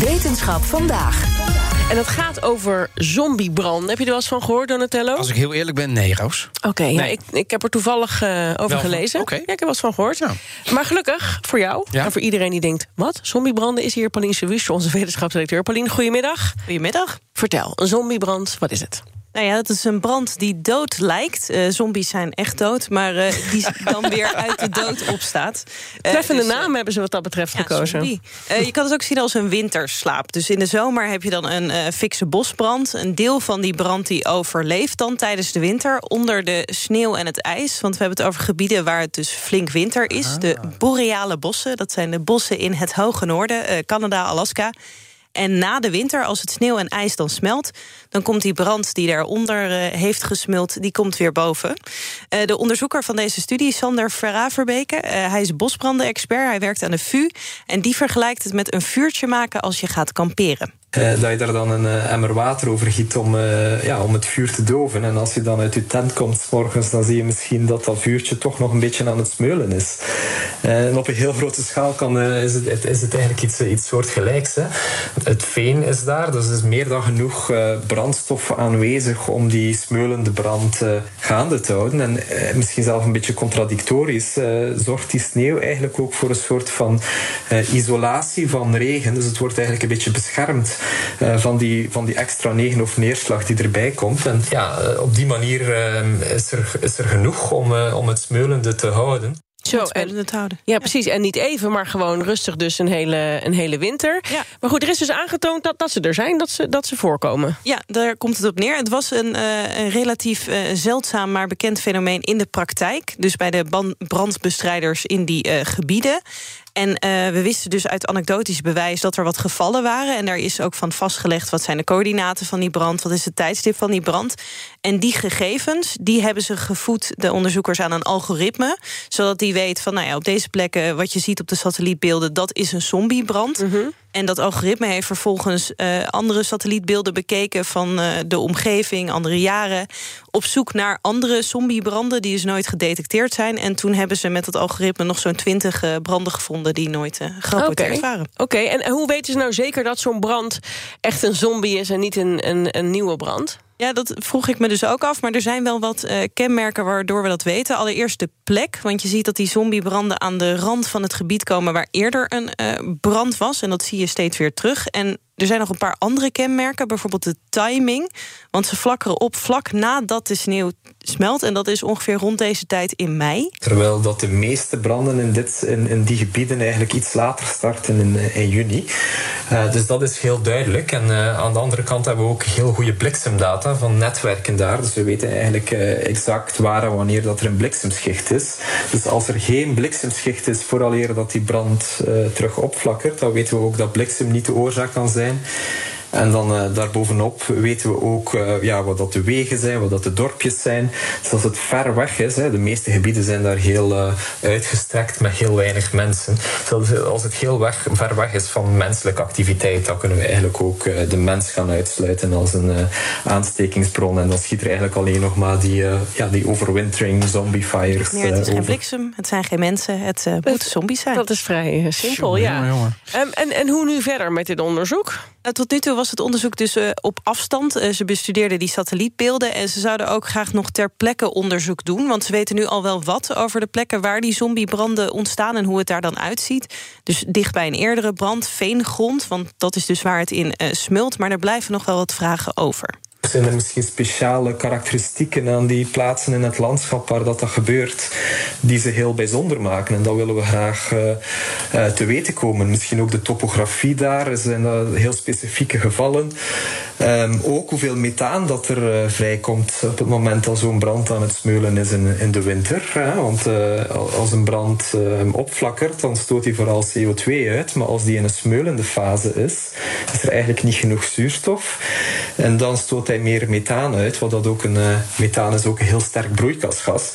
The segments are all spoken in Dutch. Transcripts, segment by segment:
Wetenschap vandaag. En het gaat over zombiebranden. Heb je er wel eens van gehoord, Donatello? Als ik heel eerlijk ben, nee, Roos. Oké, ja, Nee. ik, ik heb er toevallig eh, over Wel gelezen. oké. Ja, ik heb er wel eens van gehoord. Nou. Maar gelukkig voor jou Ja. en voor iedereen die denkt... wat, zombiebranden is hier Pauline Sewus, onze wetenschapsdirecteur. Pauline, goedemiddag. Goedemiddag. Vertel, een zombiebrand, wat is het? Nou ja, het is een brand die dood lijkt. Eh, zombies zijn echt dood, maar eh, die dan weer uit de dood opstaat. Eh, Treffende dus, naam hebben ze wat dat betreft ja, gekozen. zombie. Eh, je kan het ook zien als een winterslaap. Dus in de zomer heb je dan een eh, fikse bosbrand. Een deel van die brand die overleeft dan tijdens de winter... onder de sneeuw en het ijs. Want we hebben het over gebieden waar het dus flink winter is. De boreale bossen, dat zijn de bossen in het hoge noorden. eh, Canada, Alaska... En na de winter, als het sneeuw en ijs dan smelt... dan komt die brand die daaronder eh, heeft gesmuld, die komt weer boven. Eh, de onderzoeker van deze studie Sander Verraverbeke. Eh, hij is bosbranden-expert, hij werkt aan de VU... en die vergelijkt het met een vuurtje maken als je gaat kamperen. Eh, dat je daar dan een eh, emmer water over giet om, eh, ja, om het vuur te doven. En als je dan uit je tent komt morgens, dan zie je misschien dat dat vuurtje toch nog een beetje aan het smeulen is. En op een heel grote schaal kan, is, het, is het eigenlijk iets, iets soortgelijks. Hè. Het veen is daar, dus er is meer dan genoeg brandstof aanwezig om die smeulende brand gaande te houden. En misschien zelfs een beetje contradictorisch zorgt die sneeuw eigenlijk ook voor een soort van isolatie van regen. Dus het wordt eigenlijk een beetje beschermd eh, van, die, van die extra regen of neerslag die erbij komt. En ja, eh, op die manier eh, is, er, is er genoeg om, eh, om het smeulende te houden. Zo, het spelende te houden. Ja, precies. En niet even, maar gewoon rustig dus een hele, een hele winter. Ja. Maar goed, er is dus aangetoond dat, dat ze er zijn, dat ze, dat ze voorkomen. Ja, daar komt het op neer. Het was een, eh, een relatief eh, zeldzaam maar bekend fenomeen in de praktijk. Dus bij de brandbestrijders in die eh, gebieden. En eh, we wisten dus uit anekdotisch bewijs dat er wat gevallen waren. En daar is ook van vastgelegd wat zijn de coördinaten van die brand... wat is het tijdstip van die brand. En die gegevens die hebben ze gevoed, de onderzoekers, aan een algoritme... zodat die weet van, nou ja, op deze plekken... wat je ziet op de satellietbeelden, dat is een zombiebrand... En dat algoritme heeft vervolgens eh, andere satellietbeelden bekeken van eh, de omgeving, andere jaren. Op zoek naar andere zombiebranden die dus nooit gedetecteerd zijn. En toen hebben ze met dat algoritme nog zo'n twintig eh, branden gevonden die nooit gerapporteerd Oké. waren. Oké, en hoe weten ze nou zeker dat zo'n brand echt een zombie is en niet een, een, een nieuwe brand? Ja, dat vroeg ik me dus ook af. Maar er zijn wel wat eh, kenmerken waardoor we dat weten. Allereerst de plek. Want je ziet dat die zombiebranden aan de rand van het gebied komen... waar eerder een eh, brand was. En dat zie je steeds weer terug. En er zijn nog een paar andere kenmerken. Bijvoorbeeld de timing. Want ze flakkeren op vlak nadat de sneeuw smelt. En dat is ongeveer rond deze tijd in mei. Terwijl dat de meeste branden in, dit, in, in die gebieden eigenlijk iets later starten in, eh, in juni. Eh, dus dat is heel duidelijk. En eh, aan de andere kant hebben we ook heel goede bliksemdata van netwerken daar. Dus we weten eigenlijk exact waar en wanneer dat er een bliksemschicht is. Dus als er geen bliksemschicht is vooraleer dat die brand terug opflakkert, dan weten we ook dat bliksem niet de oorzaak kan zijn. sein. En dan eh, daarbovenop weten we ook eh, ja, wat dat de wegen zijn, wat dat de dorpjes zijn. Dus als het ver weg is, hè, de meeste gebieden zijn daar heel eh, uitgestrekt met heel weinig mensen. Dus als het heel weg, ver weg is van menselijke activiteit, dan kunnen we eigenlijk ook eh, de mens gaan uitsluiten als een eh, aanstekingsbron. En dan schiet er eigenlijk alleen nog maar die, ja, die overwintering zombie fires Nee, het is geen over. bliksem, het zijn geen mensen, het eh, moeten zombies zijn. Dat is vrij simpel, Jongen, ja. jongen. Ehm, en, en hoe nu verder met dit onderzoek? Tot nu toe was het onderzoek dus eh, op afstand. Eh, ze bestudeerden die satellietbeelden. En ze zouden ook graag nog ter plekke onderzoek doen. Want ze weten nu al wel wat over de plekken waar die zombiebranden ontstaan en hoe het daar dan uitziet. Dus dicht bij een eerdere brand, veengrond. Want dat is dus waar het in eh, smult. Maar er blijven nog wel wat vragen over. Zijn er misschien speciale karakteristieken aan die plaatsen in het landschap waar dat, dat gebeurt, die ze heel bijzonder maken? En dat willen we graag eh, eh, te weten komen. Misschien ook de topografie daar, zijn dat heel specifieke gevallen. Ehm, ook hoeveel methaan dat er uh, vrijkomt op het moment dat zo'n brand aan het smeulen is in, de winter. Want uh, als een brand uh, opflakkert, dan stoot hij vooral CO2 uit. Maar als die in een smeulende fase is, is er eigenlijk niet genoeg zuurstof. En dan stoot hij meer methaan uit, wat dat ook een... methaan is ook een heel sterk broeikasgas.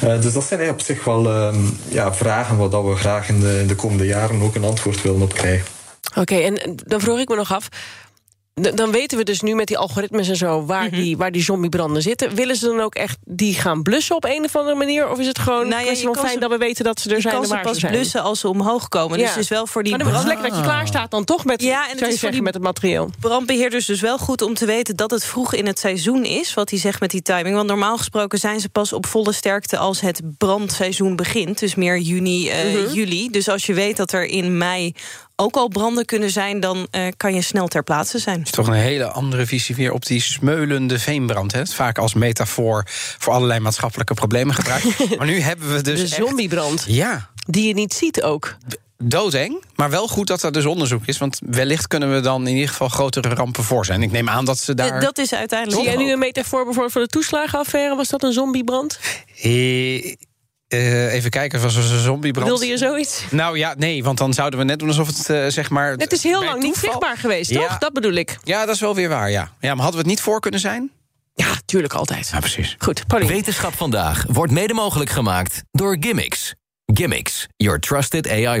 dus dat zijn op zich wel um, ja, vragen waar dat we graag in de, komende jaren ook een antwoord willen op krijgen. Oké, en dan vroeg ik me nog af dan weten we dus nu met die algoritmes en zo waar, mm die, waar die zombiebranden zitten. Willen ze dan ook echt die gaan blussen op een of andere manier? Of is het gewoon nou ja, fijn ze, dat we weten dat ze er zijn en waar pas ze zijn? blussen als ze omhoog komen. Ja. Dus is wel voor die. Maar dan is het lekker dat je klaar staat dan toch met, ja, en het is voor die met het materieel. Brandbeheerders dus wel goed om te weten dat het vroeg in het seizoen is. Wat hij zegt met die timing. Want normaal gesproken zijn ze pas op volle sterkte als het brandseizoen begint. Dus meer juni, uh, mm -hmm. juli. Dus als je weet dat er in mei ook al branden kunnen zijn... dan uh, kan je snel ter plaatse zijn. Het is toch een hele andere visie weer op die smeulende veenbrand. Hè? Vaak als metafoor voor allerlei maatschappelijke problemen gebruikt. maar nu hebben we dus De zombiebrand. Ja. Die je niet ziet ook. Doodeng, maar wel goed dat er dus onderzoek is. Want wellicht kunnen we dan in ieder geval grotere rampen voor zijn. Ik neem aan dat ze daar... Dat is uiteindelijk... Zie jij nu een metafoor bijvoorbeeld voor de toeslagenaffaire? Was dat een zombiebrand? Eh, uh, even kijken, was er een zombiebrand? Wilde je zoiets? Nou ja, nee, want dan zouden we net doen alsof het uh, zeg maar... Het is heel lang niet zichtbaar geweest, ja. toch? Dat bedoel ik. Ja, dat is wel weer waar, ja. ja. Maar hadden we het niet voor kunnen zijn? Ja, tuurlijk altijd. Ja, precies. Goed, Pauline. Wetenschap vandaag wordt mede mogelijk gemaakt door Gimmicks. Gimmicks, your trusted AI